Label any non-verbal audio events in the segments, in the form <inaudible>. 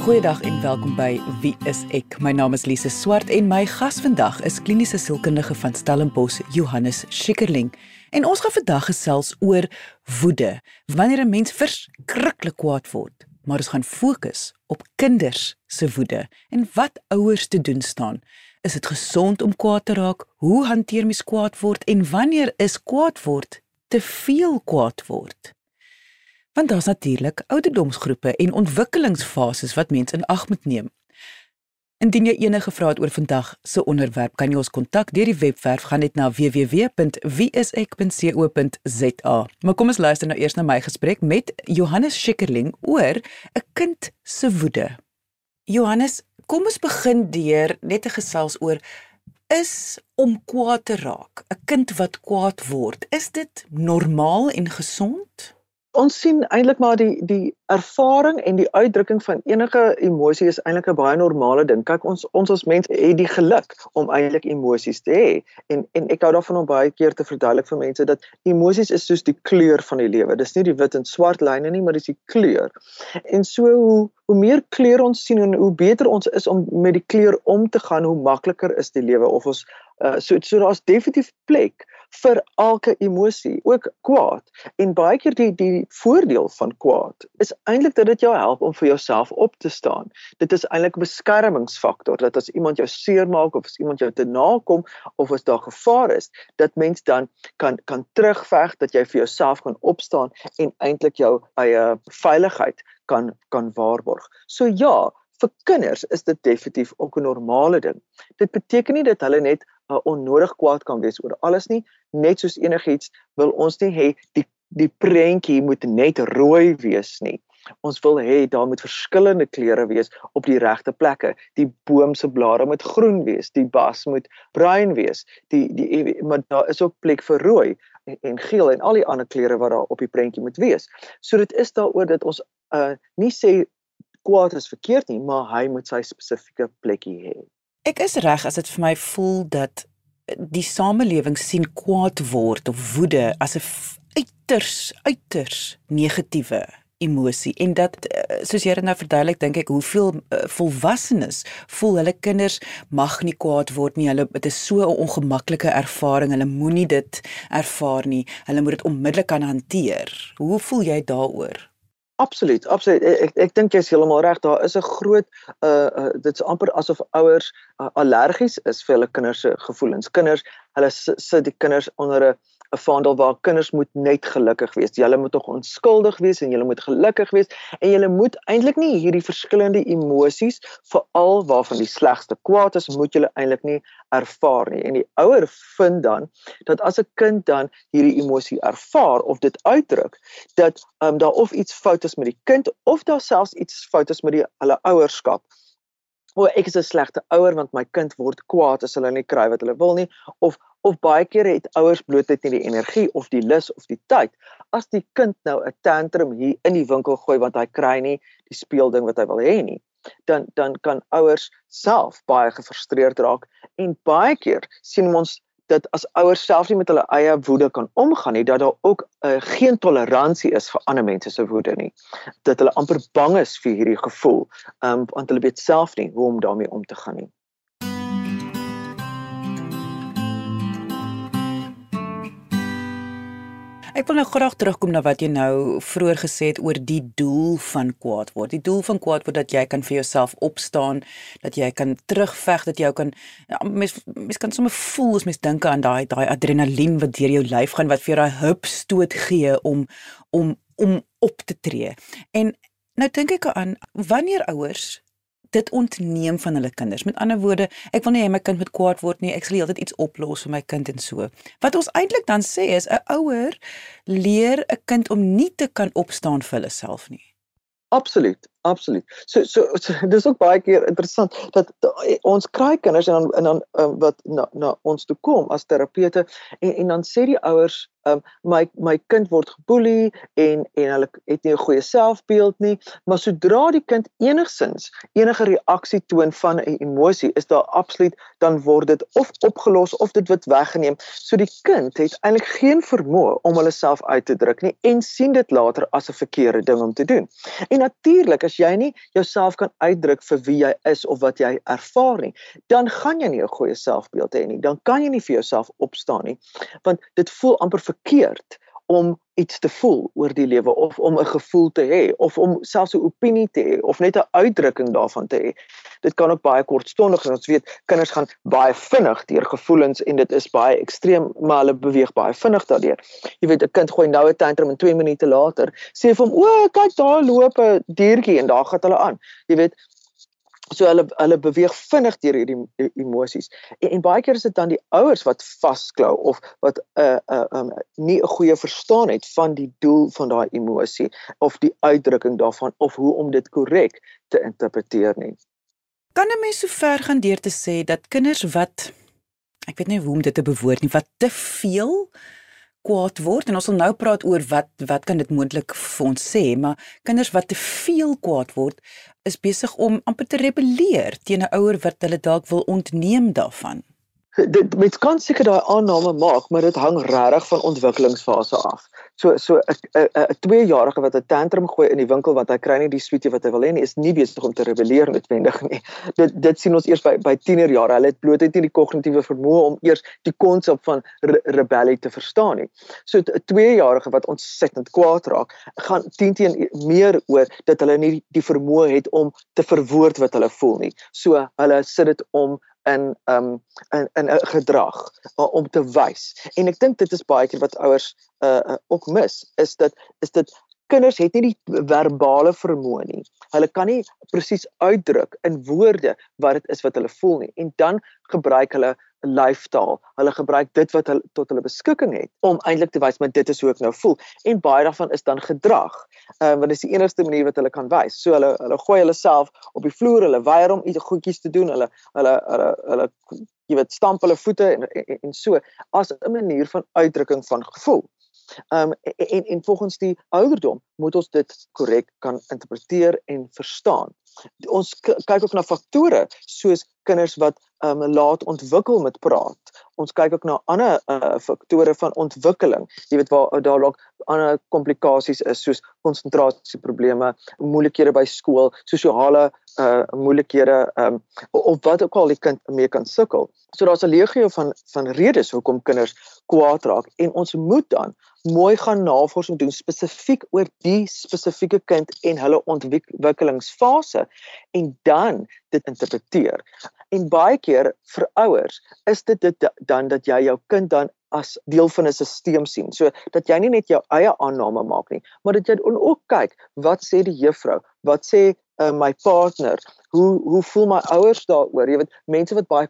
Goeiedag en welkom by Wie is ek? My naam is Lise Swart en my gas vandag is kliniese sielkundige van Stellenbosch, Johannes Schikkerling. En ons gaan vandag gesels oor woede, wanneer 'n mens verskriklik kwaad word. Maar ons gaan fokus op kinders se woede en wat ouers te doen staan. Is dit gesond om kwaad te raak? Hoe hanteer mens kwaad word en wanneer is kwaad word te veel kwaad word? Want daar's natuurlik ouderdomsgroepe en ontwikkelingsfases wat mens in ag moet neem. Indien jy enige vrae het oor vandag se onderwerp, kan jy ons kontak deur die webwerf gaan net na www.wieisek.co.za. Maar kom ons luister nou eers na my gesprek met Johannes Schikkerling oor 'n kind se woede. Johannes, kom ons begin deur net 'n gesels oor is om kwaad te raak. 'n Kind wat kwaad word, is dit normaal en gesond? Ons sien eintlik maar die die ervaring en die uitdrukking van enige emosie is eintlik 'n baie normale ding. Kyk ons ons as mense het die geluk om eintlik emosies te hê. En en ek hou daarvan om baie keer te verduidelik vir mense dat emosies is soos die kleur van die lewe. Dis nie die wit en swart lyne nie, maar dis die kleur. En so hoe hoe meer kleur ons sien en hoe beter ons is om met die kleur om te gaan, hoe makliker is die lewe of ons uh, so so daar's definitief plek vir elke emosie, ook kwaad. En baie keer die die voordeel van kwaad is eintlik dat dit jou help om vir jouself op te staan. Dit is eintlik 'n beskermingsfaktor dat as iemand jou seermaak of as iemand jou te nakom of as daar gevaar is, dat mens dan kan kan terugveg, dat jy vir jouself kan opstaan en eintlik jou eie veiligheid kan kan waarborg. So ja, vir kinders is dit definitief ook 'n normale ding. Dit beteken nie dat hulle net uh, onnodig kwaad kan wees oor alles nie, net soos enigiets wil ons nie hê die die prentjie moet net rooi wees nie. Ons wil hê daar moet verskillende kleure wees op die regte plekke. Die boom se blare moet groen wees, die bas moet bruin wees. Die die maar daar is ook plek vir rooi en, en geel en al die ander kleure wat daar op die prentjie moet wees. So dit is daaroor dat ons uh nie sê kwaad is verkeerd nie, maar hy moet sy spesifieke plekkie hê. Ek is reg as dit vir my voel dat die samelewing sien kwaad word of woede as 'n uiters uiters negatiewe emosie en dat eh, soos jy dit nou verduidelik dink ek hoeveel uh, volwassenes voel hulle kinders mag nie kwaad word nie. Hulle dit is so 'n ongemaklike ervaring. Hulle moenie dit ervaar nie. Hulle moet dit onmiddellik kan hanteer. Hoe voel jy daaroor Absoluut, absoluut. Ek ek, ek dink jy is heeltemal reg. Daar is 'n groot uh, uh dit's amper asof ouers uh, allergies is vir hulle kinders se gevoelens. Kinders, hulle sit die kinders onder 'n vaandel waar kinders moet net gelukkig wees. Julle moet tog onskuldig wees en julle moet gelukkig wees en julle moet eintlik nie hierdie verskillende emosies veral waarvan die slegste kwaad is moet julle eintlik nie ervaar nie. En die ouer vind dan dat as 'n kind dan hierdie emosie ervaar of dit uitdruk dat um, daar of iets fout is met die kind of daar selfs iets fout is met die hulle ouerskap. O, ek is 'n slegte ouer want my kind word kwaad as hulle nie kry wat hulle wil nie of of baie keer het ouers bloot net nie die energie of die lus of die tyd as die kind nou 'n tantrum hier in die winkel gooi want hy kry nie die speelding wat hy wil hê nie dan dan kan ouers self baie gefrustreerd raak en baie keer sien ons dat as ouers self nie met hulle eie woede kan omgaan nie dat daar ook uh, geen toleransie is vir ander mense se woede nie dat hulle amper bang is vir hierdie gevoel um, want hulle weet self nie hoe om daarmee om te gaan nie Ek wil nou graag terugkom na wat jy nou vroeër gesê het oor die doel van kwaad word. Die doel van kwaad word dat jy kan vir jouself opstaan, dat jy kan terugveg, dat jy kan ja, mens mens kan sommer voel as mens dink aan daai daai adrenalien wat deur jou lyf gaan wat vir jou daai hup stoot gee om om om op te tree. En nou dink ek aan wanneer ouers dit ontneem van hulle kinders. Met ander woorde, ek wil nie hê my kind moet kwaad word nie. Ek sal altyd iets oplos vir my kind en so. Wat ons eintlik dan sê is 'n ouer leer 'n kind om nie te kan opstaan vir hulle self nie. Absoluut, absoluut. So so, so <laughs> dis ook baie keer interessant dat ons kry kinders en dan en dan um, wat na na ons toe kom as terapeute en en dan sê die ouers um, my my kind word geboelie en en hulle het nie 'n goeie selfbeeld nie, maar sodra die kind enigsins enige reaksie toon van 'n emosie, is daar absoluut dan word dit of opgelos of dit word weggeneem. So die kind het eintlik geen vermoë om hulle self uit te druk nie en sien dit later as 'n verkeerde ding om te doen. En natuurlik as jy nie jouself kan uitdruk vir wie jy is of wat jy ervaar nie, dan gaan jy nie 'n goeie selfbeeld hê nie. Dan kan jy nie vir jouself opstaan nie. Want dit voel amper verkeerd om iets te voel oor die lewe of om 'n gevoel te hê of om selfs 'n opinie te hê of net 'n uitdrukking daarvan te hê. Dit kan ook baie kortstondig wees. Ons weet kinders gaan baie vinnig deur gevoelens en dit is baie ekstreem, maar hulle beweeg baie vinnig daardeur. Jy weet 'n kind gooi nou 'n tantrum en 2 minute later sê vir hom: "O, kyk daar loop 'n diertjie" en daar gaan hulle aan. Jy weet, so hulle hulle beweeg vinnig deur hierdie emosies en, en baie keer is dit dan die ouers wat vasklou of wat 'n uh, 'n uh, um, nie 'n goeie verstaan het van die doel van daai emosie of die uitdrukking daarvan of hoe om dit korrek te interpreteer nie. Kan 'n mens so ver gaan deur te sê dat kinders wat ek weet nie hoe om dit te bewoord nie, wat te veel kwaad word en ons sal nou praat oor wat wat kan dit moontlik vir ons sê maar kinders wat te veel kwaad word is besig om amper te rebelleer teen 'n ouer wat hulle dalk wil ontneem daarvan dit mens kan seker daai aanname maak, maar dit hang regtig van ontwikkelingsfase af. So so 'n 'n 2-jarige wat 'n tantrum gooi in die winkel want hy kry nie die sweetie wat hy wil hê nie, is nie besig om te rebelleer noodwendig nie. <laughs> Dit dit sien ons eers by by tienerjare. Hulle het bloot net nie die kognitiewe vermoë om eers die konsep van re rebellie te verstaan nie. So 'n 2-jarige wat ontsettend kwaad raak, gaan 10 teen meer oor dat hulle nie die vermoë het om te verwoord wat hulle voel nie. So hulle sit dit om in um in in 'n gedrag uh, om te wys. En ek dink dit is baie keer wat ouers uh, uh ook mis is dat is dit kinders het nie die verbale vermoë nie. Hulle kan nie presies uitdruk in woorde wat dit is wat hulle voel nie. En dan gebruik hulle lyfstaal. Hulle gebruik dit wat hulle tot hulle beskikking het om eintlik te wys maar dit is hoe ek nou voel. En baie daarvan is dan gedrag. Ehm uh, want dit is die enigste manier wat hulle kan wys. So hulle hulle gooi hulle self op die vloer, hulle weier om iets goedjies te doen. Hulle hulle hulle hulle jy weet stamp hulle voete en, en en so as 'n manier van uitdrukking van gevoel. Ehm um, en, en en volgens die ouderdom moet ons dit korrek kan interpreteer en verstaan. Ons kyk ook na faktore soos kinders wat um, laat ontwikkel met praat. Ons kyk ook na ander uh, faktore van ontwikkeling. Jy weet waar daar dalk ander komplikasies is soos konsentrasieprobleme, moeilikhede by skool, sosiale uh moeilikhede um, of wat ook al die kind mee kan sukkel. So daar's 'n legio van van redes hoekom kinders kwaad raak en ons moet dan mooi gaan navorsing doen spesifiek oor die spesifieke kind en hulle ontwikkelingsfase en dan dit interpreteer. En baie keer vir ouers is dit dit dan dat jy jou kind dan as deel van 'n stelsel sien. So dat jy nie net jou eie aanname maak nie, maar dat jy ook kyk wat sê die juffrou, wat sê uh, my partner, hoe hoe voel my ouers daaroor? Jy weet, mense wat baie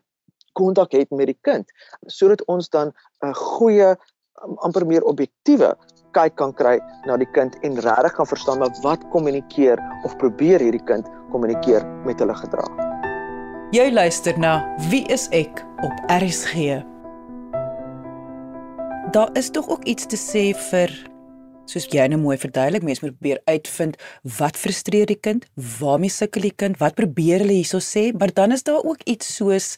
kontak het met die kind sodat ons dan 'n goeie um, amper meer objektiewe kyk kan kry na die kind en regtig kan verstaan maar wat kommunikeer of probeer hierdie kind kommunikeer met hulle gedrag. Jy luister na Wie is ek op RSG. Daar is tog ook iets te sê vir soos jy nou mooi verduidelik, mense moet probeer uitvind wat frustreer die kind, waarmee sukkel die kind, wat probeer hulle hierso sê, maar dan is daar ook iets soos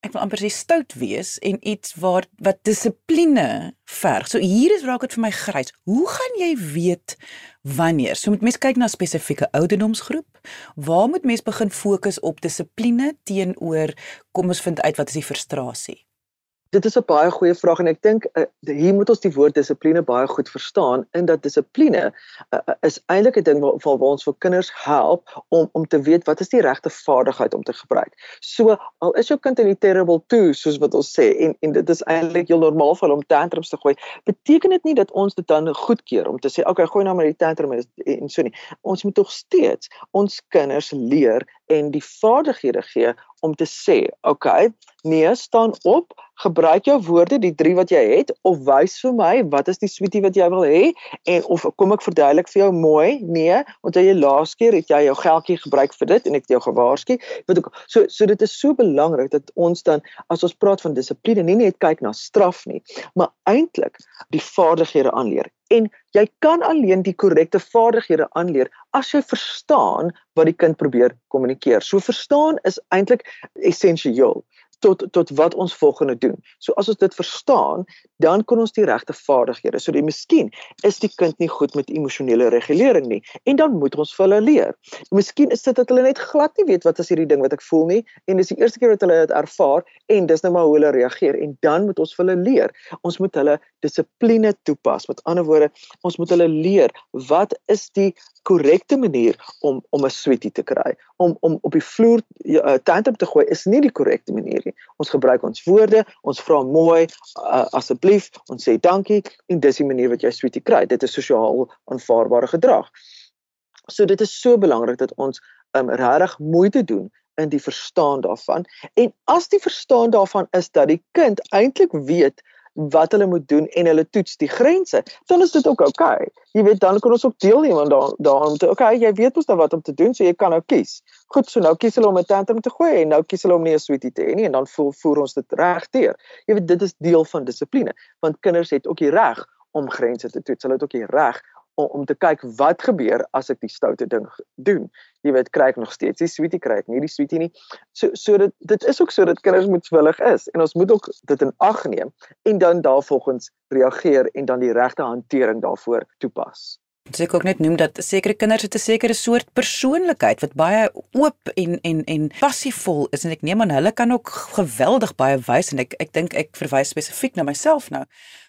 ek wil amper sê stout wees en iets waar wat dissipline verg. So hier is raak dit vir my grys. Hoe gaan jy weet wanneer? So moet mens kyk na spesifieke ouderdomsgroep. Waar moet mens begin fokus op dissipline teenoor kom ons vind uit wat is die frustrasie? Dit is 'n baie goeie vraag en ek dink uh, hier moet ons die woord dissipline baie goed verstaan in dat dissipline uh, is eintlik 'n ding waar, waar ons vir kinders help om om te weet wat is die regte vaardigheid om te gebruik. So al is jou kind in die terrible two soos wat ons sê en en dit is eintlik heel normaal vir hom tantrums te gooi, beteken dit nie dat ons dit dan goedkeur om te sê okay, gooi nou maar die tantrum en, en so nie. Ons moet tog steeds ons kinders leer en die vaardighede gee om te sê, okay, nee, staan op, gebruik jou woorde, die drie wat jy het of wys vir my wat is die sweetie wat jy wil hê en of kom ek verduidelik vir jou mooi? Nee, want jy laas keer het jy jou geldjie gebruik vir dit en ek het jou gewaarsku. Wat ook so so dit is so belangrik dat ons dan as ons praat van dissipline nie net kyk na straf nie, maar eintlik die vaardighede aanleer. En jy kan alleen die korrekte vaardighede aanleer as jy verstaan wat die kind probeer kommunikeer. So verstaan is eintlik essensieel tot tot wat ons volgende doen. So as ons dit verstaan, dan kan ons die regte vaardighede. So die miskien is die kind nie goed met emosionele regulering nie en dan moet ons vir hulle leer. Miskien is dit dat hulle net glad nie weet wat is hierdie ding wat ek voel nie en dis die eerste keer wat hulle dit ervaar en dis nou maar hoe hulle reageer en dan moet ons vir hulle leer. Ons moet hulle dissipline toepas. Met ander woorde, ons moet hulle leer wat is die korrekte manier om om 'n sweetie te kry. Om om op die vloer uh, tantrum te gooi is nie die korrekte manier nie. Ons gebruik ons woorde, ons vra mooi uh, asseblief, ons sê dankie en dis die manier wat jy sweetie kry. Dit is sosiaal aanvaarbare gedrag. So dit is so belangrik dat ons um, regtig moeite doen in die verstaan daarvan. En as die verstaan daarvan is dat die kind eintlik weet wat hulle moet doen en hulle toets die grense, dan is dit ook oukei. Okay. Jy weet dan kan ons ook deelneem aan daar daarom te okay, jy weet mos nou wat om te doen, so jy kan nou kies. Goed, so nou kies hulle om 'n tantrum te gooi en nou kies hulle om nie 'n sweetie te hê nie en dan voel voer ons dit regteer. Jy weet dit is deel van dissipline, want kinders het ook die reg om grense te toets. Hulle het ook die reg om, te kyk wat gebeur as ek die stoute ding doen. Jy weet, kry ek nog steeds die sweetie kry ek nie die sweetie nie. So so dit dit is ook so dat kinders moetswillig is en ons moet ook dit in ag neem en dan daarvolgens reageer en dan die regte hantering daarvoor toepas. Dit ek ook net noem dat sekere kinders het 'n sekere soort persoonlikheid wat baie oop en en en passievol is en ek neem aan hulle kan ook geweldig baie wys en ek ek dink ek verwys spesifiek na myself nou.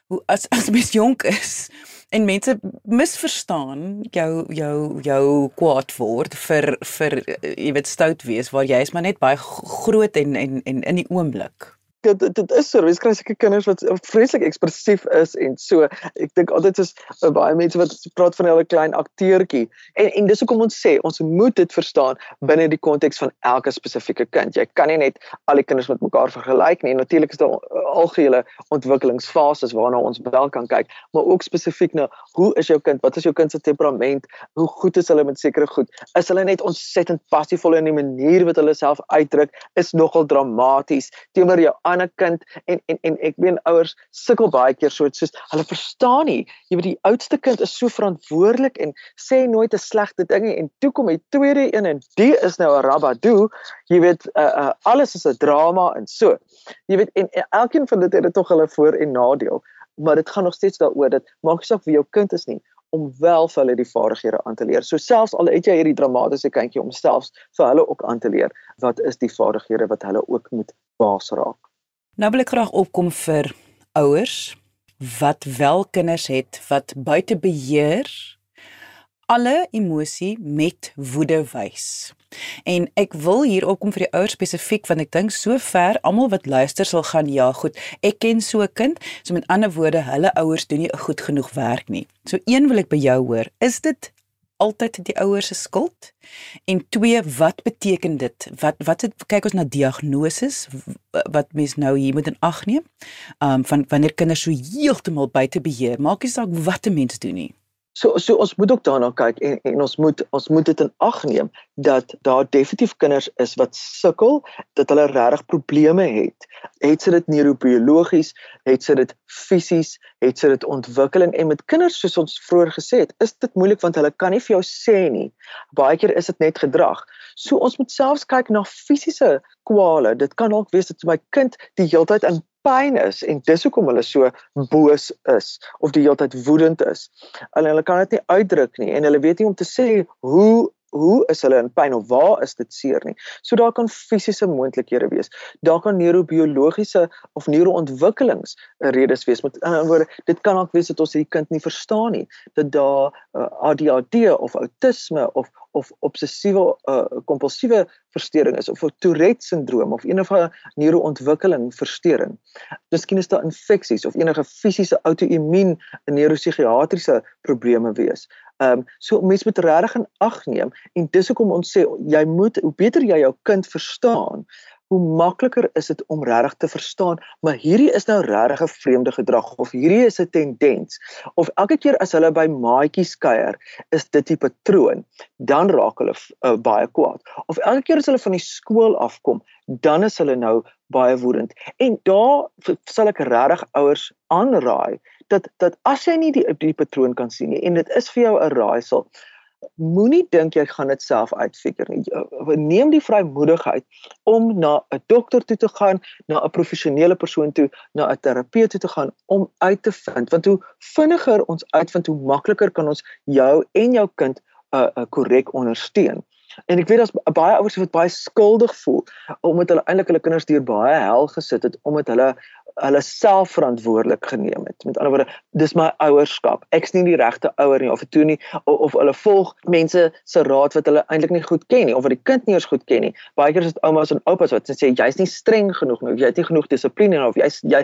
Hoe as as mens jonk is en mense misverstaan jou jou jou kwaad word vir vir jy weet stout wees waar jy is maar net baie groot en en en in die oomblik dit dit is so, mens kry seker kinders wat vreeslik ekspressief is en so. Ek dink altyd is uh, baie mense wat praat van hulle klein akteurtjie. En en dis hoekom ons sê ons moet dit verstaan binne die konteks van elke spesifieke kind. Jy kan nie net al die kinders met mekaar vergelyk nie. Natuurlik is daar algehele ontwikkelingsfases waarna ons wel kan kyk, maar ook spesifiek na hoe is jou kind? Wat is jou kind se temperament? Hoe goed is hulle met sekere goed? Is hulle net ontsettend passievol in die manier wat hulle self uitdruk? Is nogal dramaties teenoor jou ander kind en en en ek weet ouers sukkel baie keer so soos hulle verstaan nie jy weet die oudste kind is so verantwoordelik en sê nooit 'n slegte ding en toe kom die tweede een en die is nou 'n rabadoo jy weet uh, uh, alles is 'n drama en so jy weet en, en elkeen van dit het dit tog hulle voor en nadeel maar dit gaan nog steeds daaroor dat maak nie saak wie jou kind is nie om wel vir hulle die vaardighede aan te leer. So selfs al het jy hierdie dramatiese kindjie om selfs vir hulle ook aan te leer wat is die vaardighede wat hulle ook moet baas raak. Nou wil ek graag opkom vir ouers wat wel kinders het wat buite beheer alle emosie met woede wys. En ek wil hier opkom vir die ouers spesifiek want ek dink sover almal wat luister sal gaan ja, goed, ek ken so 'n kind, so met ander woorde, hulle ouers doen nie goed genoeg werk nie. So een wil ek by jou hoor, is dit altyd die ouers se skuld? En twee, wat beteken dit? Wat wat het kyk ons na diagnose wat mens nou hier moet in ag neem? Um van wanneer kinders so heeltemal buite beheer, maak nie saak wat 'n mens doen nie. So so ons moet ook daarna kyk en en ons moet ons moet dit in ag neem dat daar definitief kinders is wat sukkel, dat hulle regtig probleme het. Het sy dit neurobiologies, het sy dit fisies, het sy dit ontwikkeling en met kinders soos ons vroeër gesê het, is dit moeilik want hulle kan nie vir jou sê nie. Baie keer is dit net gedrag. So ons moet selfs kyk na fisiese kwale. Dit kan dalk wees dat my kind die hele tyd in pyn is en dis hoekom hulle so boos is of die hele tyd woedend is. Hulle hulle kan dit nie uitdruk nie en hulle weet nie om te sê hoe hoe is hulle in pyn of waar is dit seer nie. So daar kan fisiese moontlikhede wees. Daar kan neurobiologiese of neuroontwikkelings redes wees. Met ander woorde, dit kan ook wees dat ons hierdie kind nie verstaan nie. Dat daar uh, ADHD of outisme of of obsessiewe uh, kompulsiewe verstoring is of Tourette sindroom of enige neuroontwikkeling verstoring. Miskien is daar infeksies of enige fisiese outoimmuun neuropsigiatriese probleme wees. Ehm um, so mense moet regtig in ag neem en dis hoekom ons sê jy moet hoe beter jy jou kind verstaan, hoe makliker is dit om regtig te verstaan, maar hierdie is nou regtig 'n vreemde gedrag of hierdie is 'n tendens of elke keer as hulle by maatjies kuier, is dit die patroon, dan raak hulle uh, baie kwaad. Of elke keer as hulle van die skool afkom, dan is hulle nou baie woedend. En daar sal ek regtig ouers aanraai dat dat as jy nie die die patroon kan sien nie en dit is vir jou 'n raaisel, moenie dink jy gaan dit self uitfigure nie. Neem die vrymoedigheid om na 'n dokter toe te gaan, na 'n professionele persoon toe, na 'n terapeut toe te gaan om uit te vind. Want hoe vinniger ons uitvind, hoe makliker kan ons jou en jou kind 'n uh, uh, korrek ondersteun. En ek weet daar's baie ouers wat baie skuldig voel omdat hulle eintlik hulle kinders deur baie hel gesit het omdat hulle hulle self verantwoordelik geneem het. Met ander woorde, dis my ouerskap. Ek's nie die regte ouer nie of toe nie of, of hulle volg mense se raad wat hulle eintlik nie goed ken nie of wat die kind nie eens goed ken nie. Baie keer is dit oumas en oupas wat sê jy's nie streng genoeg nie of jy het nie genoeg dissipline of jy's jy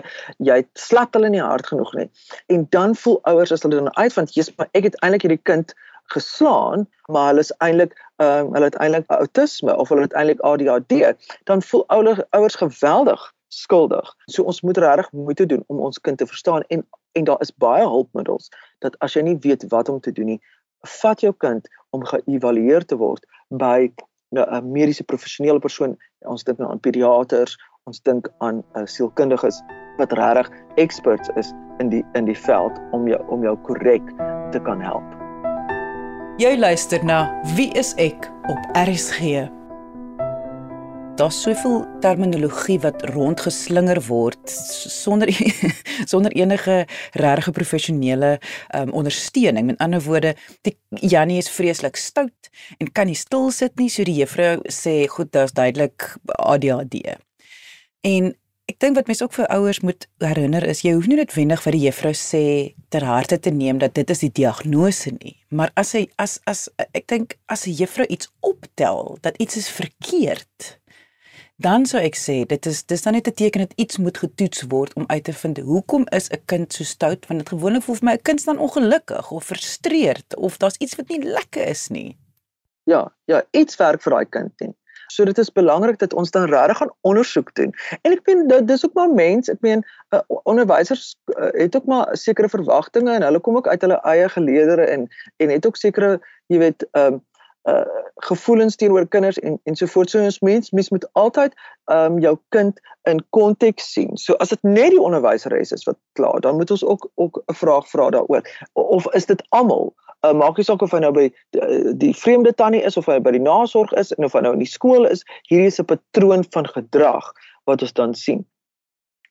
jy slat hulle nie hard genoeg nie. En dan voel ouers as hulle dan uitvind, jy's maar ek het eintlik hierdie kind geslaan, maar hulle is eintlik ehm um, hulle het eintlik autisme of hulle het eintlik ADHD, dan voel ouers ouers geweldig skuldig. So ons moet regtig moeite doen om ons kind te verstaan en en daar is baie hulpmiddels dat as jy nie weet wat om te doen nie, vat jou kind om geëvalueer te word by 'n mediese professionele persoon. Ons dink nou aan pediaters, ons dink aan uh, sielkundiges wat regtig experts is in die in die veld om jou om jou korrek te kan help. Jy luister na Wie is ek op RSG daar's soveel terminologie wat rondgeslinger word sonder <laughs> sonder enige regte professionele um, ondersteuning. Met ander woorde, die Jannie is vreeslik stout en kan nie stil sit nie, so die juffrou sê, "Goed, daar's duidelik ADHD." En ek dink wat mense ook vir ouers moet herinner is, jy hoef nie noodwendig vir die juffrou sê ter harte te neem dat dit is die diagnose nie, maar as hy as as ek dink as 'n juffrou iets optel dat iets is verkeerd, dan sou ek sê dit is dis dan net 'n teken dat iets moet getoets word om uit te vind hoekom is 'n kind so stout want dit gewoonlik voel vir my 'n kind staan ongelukkig of frustreerd of daar's iets wat nie lekker is nie. Ja, ja, iets werk vir daai kind nie. So dit is belangrik dat ons dan regtig gaan ondersoek doen. En ek meen dis ook maar mens, ek meen uh, onderwysers uh, het ook maar sekere verwagtinge en hulle kom ook uit hulle eie geleedere en en het ook sekere, jy weet, ehm um, uh gevoelens teenoor kinders en en so ons mens mens moet altyd ehm um, jou kind in konteks sien. So as dit net die onderwyseres is wat klaar, dan moet ons ook ook 'n vraag vra daaroor. Of is dit almal? Uh, maak nie saak of hy nou by die, die vreemde tannie is of hy by die nasorg is en of hy nou in die skool is, hierdie is 'n patroon van gedrag wat ons dan sien.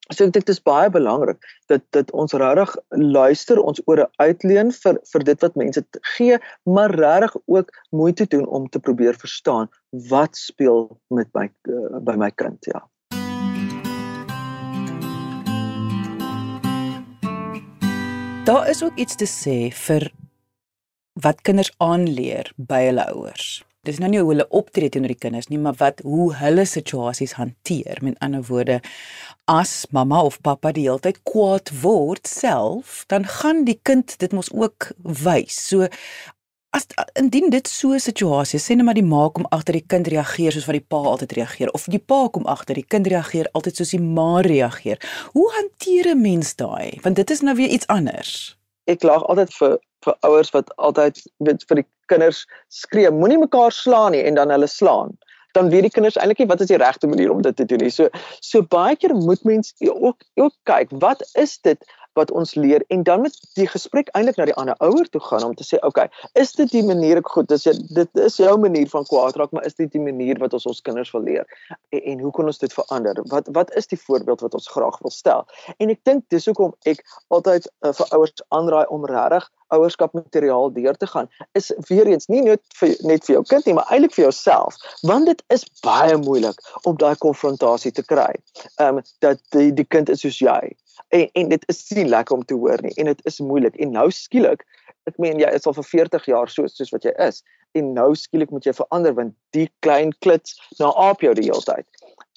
So ek dink dit is baie belangrik dat dat ons regtig luister, ons ore uitleen vir vir dit wat mense gee, maar regtig ook moeite doen om te probeer verstaan wat speel met my uh, by my kind, ja. Daar is ook iets te sê vir wat kinders aanleer by hulle ouers dis nou nie hoe hulle optree teenoor die kinders nie, maar wat hoe hulle situasies hanteer. Met ander woorde, as mamma of pappa die hele tyd kwaad word self, dan gaan die kind dit mos ook wys. So as indien dit so 'n situasie, sê net maar die ma kom agter die kind reageer soos wat die pa altyd reageer of die pa kom agter die kind reageer altyd soos die ma reageer. Hoe hanteer 'n mens daai? Want dit is nou weer iets anders. Ek lag altyd vir vir ouers wat altyd weet vir die kinders skree moenie mekaar slaan nie en dan hulle slaan dan weet die kinders eintlik nie wat is die regte manier om dit te doen nie. So so baie keer moet mens ook ook kyk, wat is dit wat ons leer en dan met die gesprek eintlik na die ander ouer toe gaan om te sê, "Oké, okay, is dit die manier ek goed, dis dit is jou manier van kwaad raak, maar is dit die manier wat ons ons kinders wil leer? En, en hoe kan ons dit verander? Wat wat is die voorbeeld wat ons graag wil stel?" En ek dink dis hoekom ek altyd uh, vir ouers aanraai om regtig ouerskap materiaal deur te gaan is weer eens nie net vir net vir jou kind nie maar eintlik vir jouself want dit is baie moeilik om daai konfrontasie te kry. Ehm um, dat die die kind is soos jy en en dit is nie lekker om te hoor nie en dit is moeilik en nou skielik ek meen jy is al vir 40 jaar so soos wat jy is en nou skielik moet jy verander want die klein klits na aap jou die hele tyd.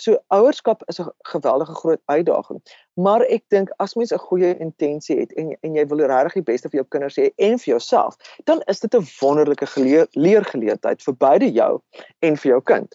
So ouerskap is 'n geweldige groot uitdaging. Maar ek dink as mens 'n goeie intensie het en en jy wil regtig die beste vir jou kinders hê en vir jouself, dan is dit 'n wonderlike leergeleentheid vir beide jou en vir jou kind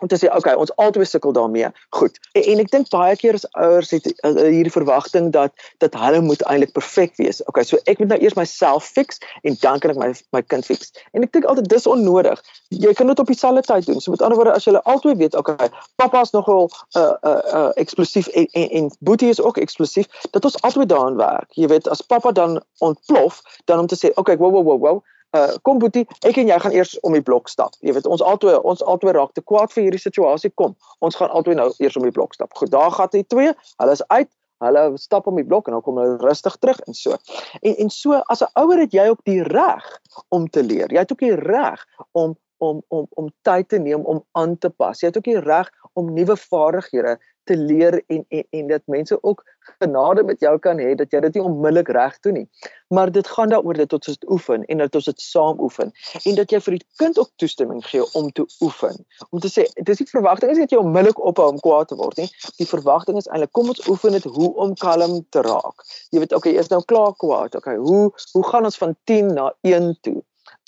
om te sê okay ons albei sukkel daarmee. Goed. En, en ek dink baie keer as ouers het uh, hierdie verwagting dat dat hulle moet eintlik perfek wees. Okay so ek moet nou eers myself fix en dan kan ek my my kind fix. En ek dink altyd dis onnodig. Jy kan dit op dieselfde tyd doen. So met ander woorde as jy albei weet okay pappa is nogal uh uh, uh eksplosief en, en en boetie is ook eksplosief dat ons albei daaraan werk. Jy weet as pappa dan ontplof dan om te sê okay wow wow wow wow uh kom Boetie, ek en jy gaan eers om die blok stap. Jy weet ons albei ons albei raak te kwaad vir hierdie situasie. Kom, ons gaan albei nou eers om die blok stap. Goed, daar gaan die twee. Hulle is uit. Hulle stap om die blok en dan kom hulle rustig terug en so. En en so as 'n ouer het jy ook die reg om te leer. Jy het ook die reg om om om om tyd te neem om aan te pas. Jy het ook die reg om nuwe vaardighede te leer en en en dat mense ook genade met jou kan hê dat jy dit nie onmiddellik reg doen nie. Maar dit gaan daaroor dat ons dit oefen en dat ons dit saam oefen en dat jy vir die kind ook toestemming gee om te oefen. Om te sê dis nie verwagting is dat jy onmiddellik ophou om kwaad te word nie. Die verwagting is eintlik kom ons oefen dit hoe om kalm te raak. Jy weet okay, is nou klaar kwaad. Okay, hoe hoe gaan ons van 10 na 1 toe?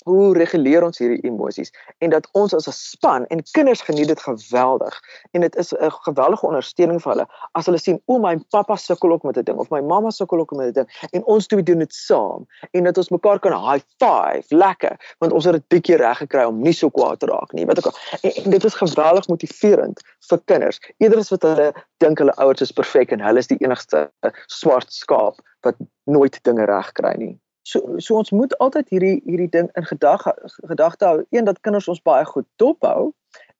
Hoe reguleer ons hierdie emosies? En dat ons as 'n span en kinders geniet dit geweldig. En dit is 'n geweldige ondersteuning vir hulle as hulle sien o my pappa sukkel ook met 'n ding of my mamma sukkel ook met 'n ding. En ons twee doen dit saam. En dat ons mekaar kan high five lekker want ons het dit bietjie reg gekry om nie so kwaad te raak nie weet ek en, en dit is geweldig motiverend vir kinders. Eerder as wat hulle dink hulle ouers is perfek en hulle is die enigste swart skaap wat nooit dinge reg kry nie So so ons moet altyd hierdie hierdie ding in gedagte gedagte hou. Een dat kinders ons baie goed dophou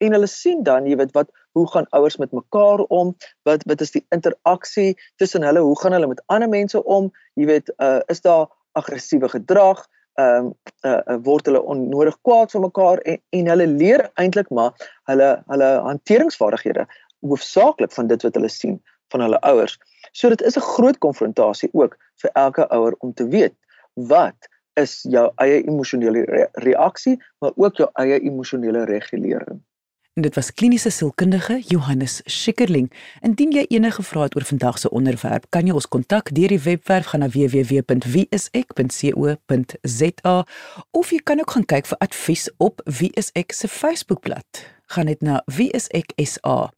en hulle sien dan, jy weet, wat hoe gaan ouers met mekaar om? Wat wat is die interaksie tussen hulle? Hoe gaan hulle met ander mense om? Jy weet, uh is daar aggressiewe gedrag? Ehm um, uh, uh word hulle onnodig kwaad vir mekaar en en hulle leer eintlik maar hulle hulle hanteringsvaardighede hoofsaaklik van dit wat hulle sien van hulle ouers. So dit is 'n groot konfrontasie ook vir elke ouer om te weet wat is jou eie emosionele re reaksie maar ook jou eie emosionele regulering. En dit was kliniese sielkundige Johannes Schikkerling. Indien jy enige vrae het oor vandag se onderwerp, kan jy ons kontak deur die webwerf gaan na www.wieisek.co.za of jy kan ook gaan kyk vir advies op Wie is ek se Facebookblad. Gaan net na Wie is ek SA.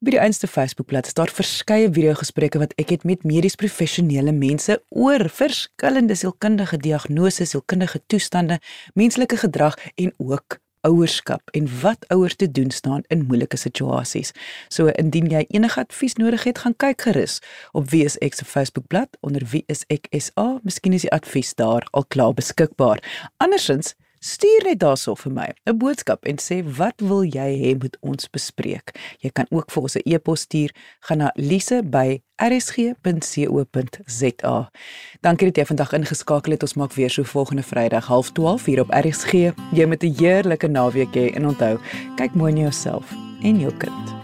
Op die eenste Facebookblad is daar verskeie video-gesprekke wat ek het met medies professionele mense oor verskillende sielkundige diagnoses, sielkundige toestande, menslike gedrag en ook ouerskap en wat ouers te doen staan in moeilike situasies. So indien jy enige advies nodig het, gaan kyk gerus op Wie is ek se Facebookblad onder Wie is ek SA. Miskien is die advies daar al klaar beskikbaar. Andersins Stuur net daarso vir my 'n boodskap en sê wat wil jy hê moet ons bespreek. Jy kan ook vir ons 'n e-pos stuur gaan na lise@rsg.co.za. Dankie dat jy vandag ingeskakel het. Ons maak weer so volgende Vrydag 12:30 hier op RSG. Jy met 'n heerlike naweek hê en onthou, kyk mooi na jouself en jou kind.